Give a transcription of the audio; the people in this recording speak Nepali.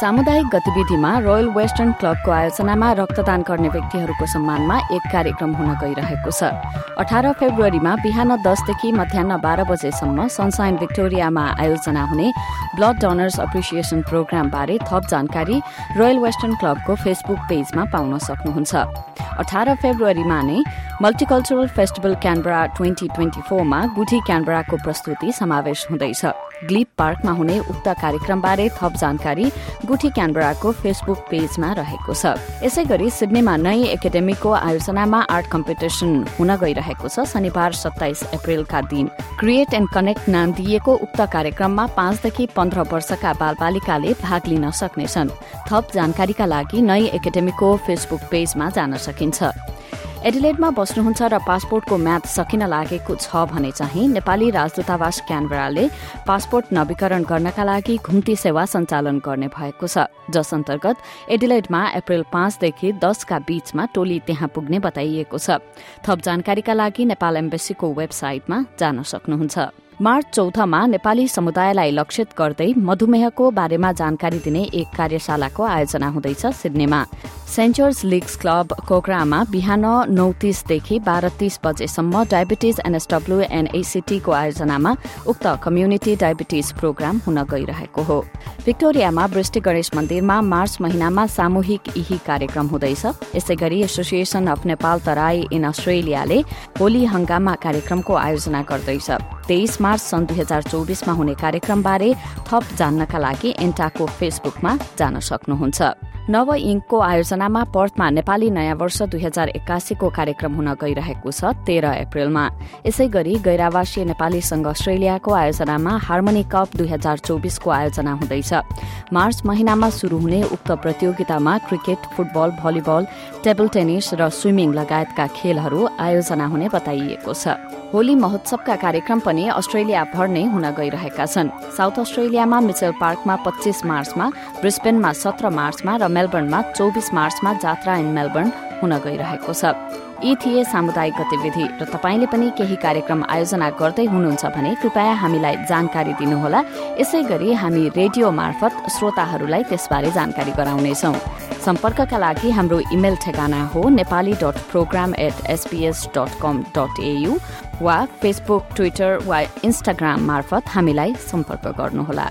सामुदायिक गतिविधिमा रोयल वेस्टर्न क्लबको आयोजनामा रक्तदान गर्ने व्यक्तिहरूको सम्मानमा एक कार्यक्रम हुन गइरहेको छ। अठार फेब्रुअरीमा बिहान दसदेखि मध्याह बाह्र बजेसम्म सनसाइन भिक्टोरियामा आयोजना हुने ब्लड डोनर्स एप्रिसिएसन प्रोग्रामबारे थप जानकारी रोयल वेस्टर्न क्लबको फेसबुक पेजमा पाउन सक्नुहुन्छ। अठार फेब्रुअरीमा नै multicultural festival Canberra twenty twenty फोरमा गुठी क्यानबराको प्रस्तुति समावेश हुँदैछ। ग्लिप पार्कमा हुने उक्त कार्यक्रमबारे थप जानकारी गुठी क्यानबराको फेसबुक पेजमा रहेको छ। यसै गरी सिडनीमा नयाँ एकाडेमीको आयोजनामा आर्ट कम्पिटिसन हुन गइरहेको छ शनिबार सत्ताइस अप्रेलका दिन। क्रिएट एण्ड कनेक्ट नाम दिइएको उक्त कार्यक्रममा पाँचदेखि पन्ध्र वर्षका बालबालिकाले भाग लिन सक्नेछन्। थप जानकारीका लागि नयाँ एकाडेमीको फेसबुक पेजमा जान सकिन्छ। एडिलेडमा बस्नुहुन्छ र पासपोर्टको म्याद सकिन लागेको छ भने चाहिँ नेपाली राजदूतावास क्यानबराले पासपोर्ट नवीकरण गर्नका लागि घुम्ती सेवा सञ्चालन गर्ने भएको छ। जस अन्तर्गत एडिलेडमा अप्रेल पाँचदेखि दसका बीचमा टोली त्यहाँ पुग्ने बताइएको छ। थप जानकारीका लागि नेपाल एम्बेसीको वेबसाइटमा जान सक्नुहुन्छ। मार्च चौथमा नेपाली समुदायलाई लक्षित गर्दै मधुमेहको बारेमा जानकारी दिने एक कार्यशालाको आयोजना हुँदैछ सिडनीमा। सेन्ट जर्ज लिग्स क्लब कोक्रामा बिहान नौ तीसदेखि बाह्र तीस बजेसम्म डायबिटिज एनएसडब्ल्यू एन्ड एसिटीको आयोजनामा उक्त कम्युनिटी डायबिटिज प्रोग्राम हुन गइरहेको हो। भिक्टोरियामा वृष्टि गणेश मन्दिरमा मार्च महिनामा सामूहिक इही कार्यक्रम हुँदैछ। यसै गरी association of Nepal Terai in अस्ट्रेलियाले Holi हंगामा कार्यक्रमको आयोजना गर्दैछ। तेइस मार्च सन् दुई हजार चौबिसमा हुने कार्यक्रमबारे थप जान्नका लागि एन्टाको फेसबुकमा जान सक्नुहुन्छ। नव इङ्कको आयोजनामा पर्थमा नेपाली नयाँ वर्ष दुई हजार एक्कासीको कार्यक्रम हुन गइरहेको छ तेह्र अप्रेलमा। यसै गरी गैरावासीय नेपाली संघ अस्ट्रेलियाको आयोजनामा हार्मोनी कप दुई हजार चौबिसको आयोजना हुँदैछ। मार्च महिनामा शुरू हुने उक्त प्रतियोगितामा cricket football volleyball table tennis र स्विमिङ लगायतका खेलहरू आयोजना हुने बताइएको छ। होली महोत्सवका कार्यक्रम पनि अस्ट्रेलिया भर नै हुन गइरहेका छन्। साउथ अस्ट्रेलियामा मिचेल पार्कमा पच्चीस मार्चमा ब्रिस्बेनमा सत्र मार्चमा र मेलबर्नमा चौबिस मार्चमा जात्रा इन मेलबर्न हुन गइरहेको छ। यी थिए सामुदायिक गतिविधि र तपाईँले पनि केही कार्यक्रम आयोजना गर्दै हुनुहुन्छ भने कृपया हामीलाई जानकारी दिनुहोला। यसै गरी हामी रेडियो मार्फत श्रोताहरूलाई त्यसबारे जानकारी गराउनेछौ। सम्पर्कका लागि हाम्रो इमेल ठेगाना हो Nepali dot program at SBS dot com dot AU वा फेसबुक ट्विटर वा इन्स्टाग्राम मार्फत हामीलाई सम्पर्क गर्नुहोला।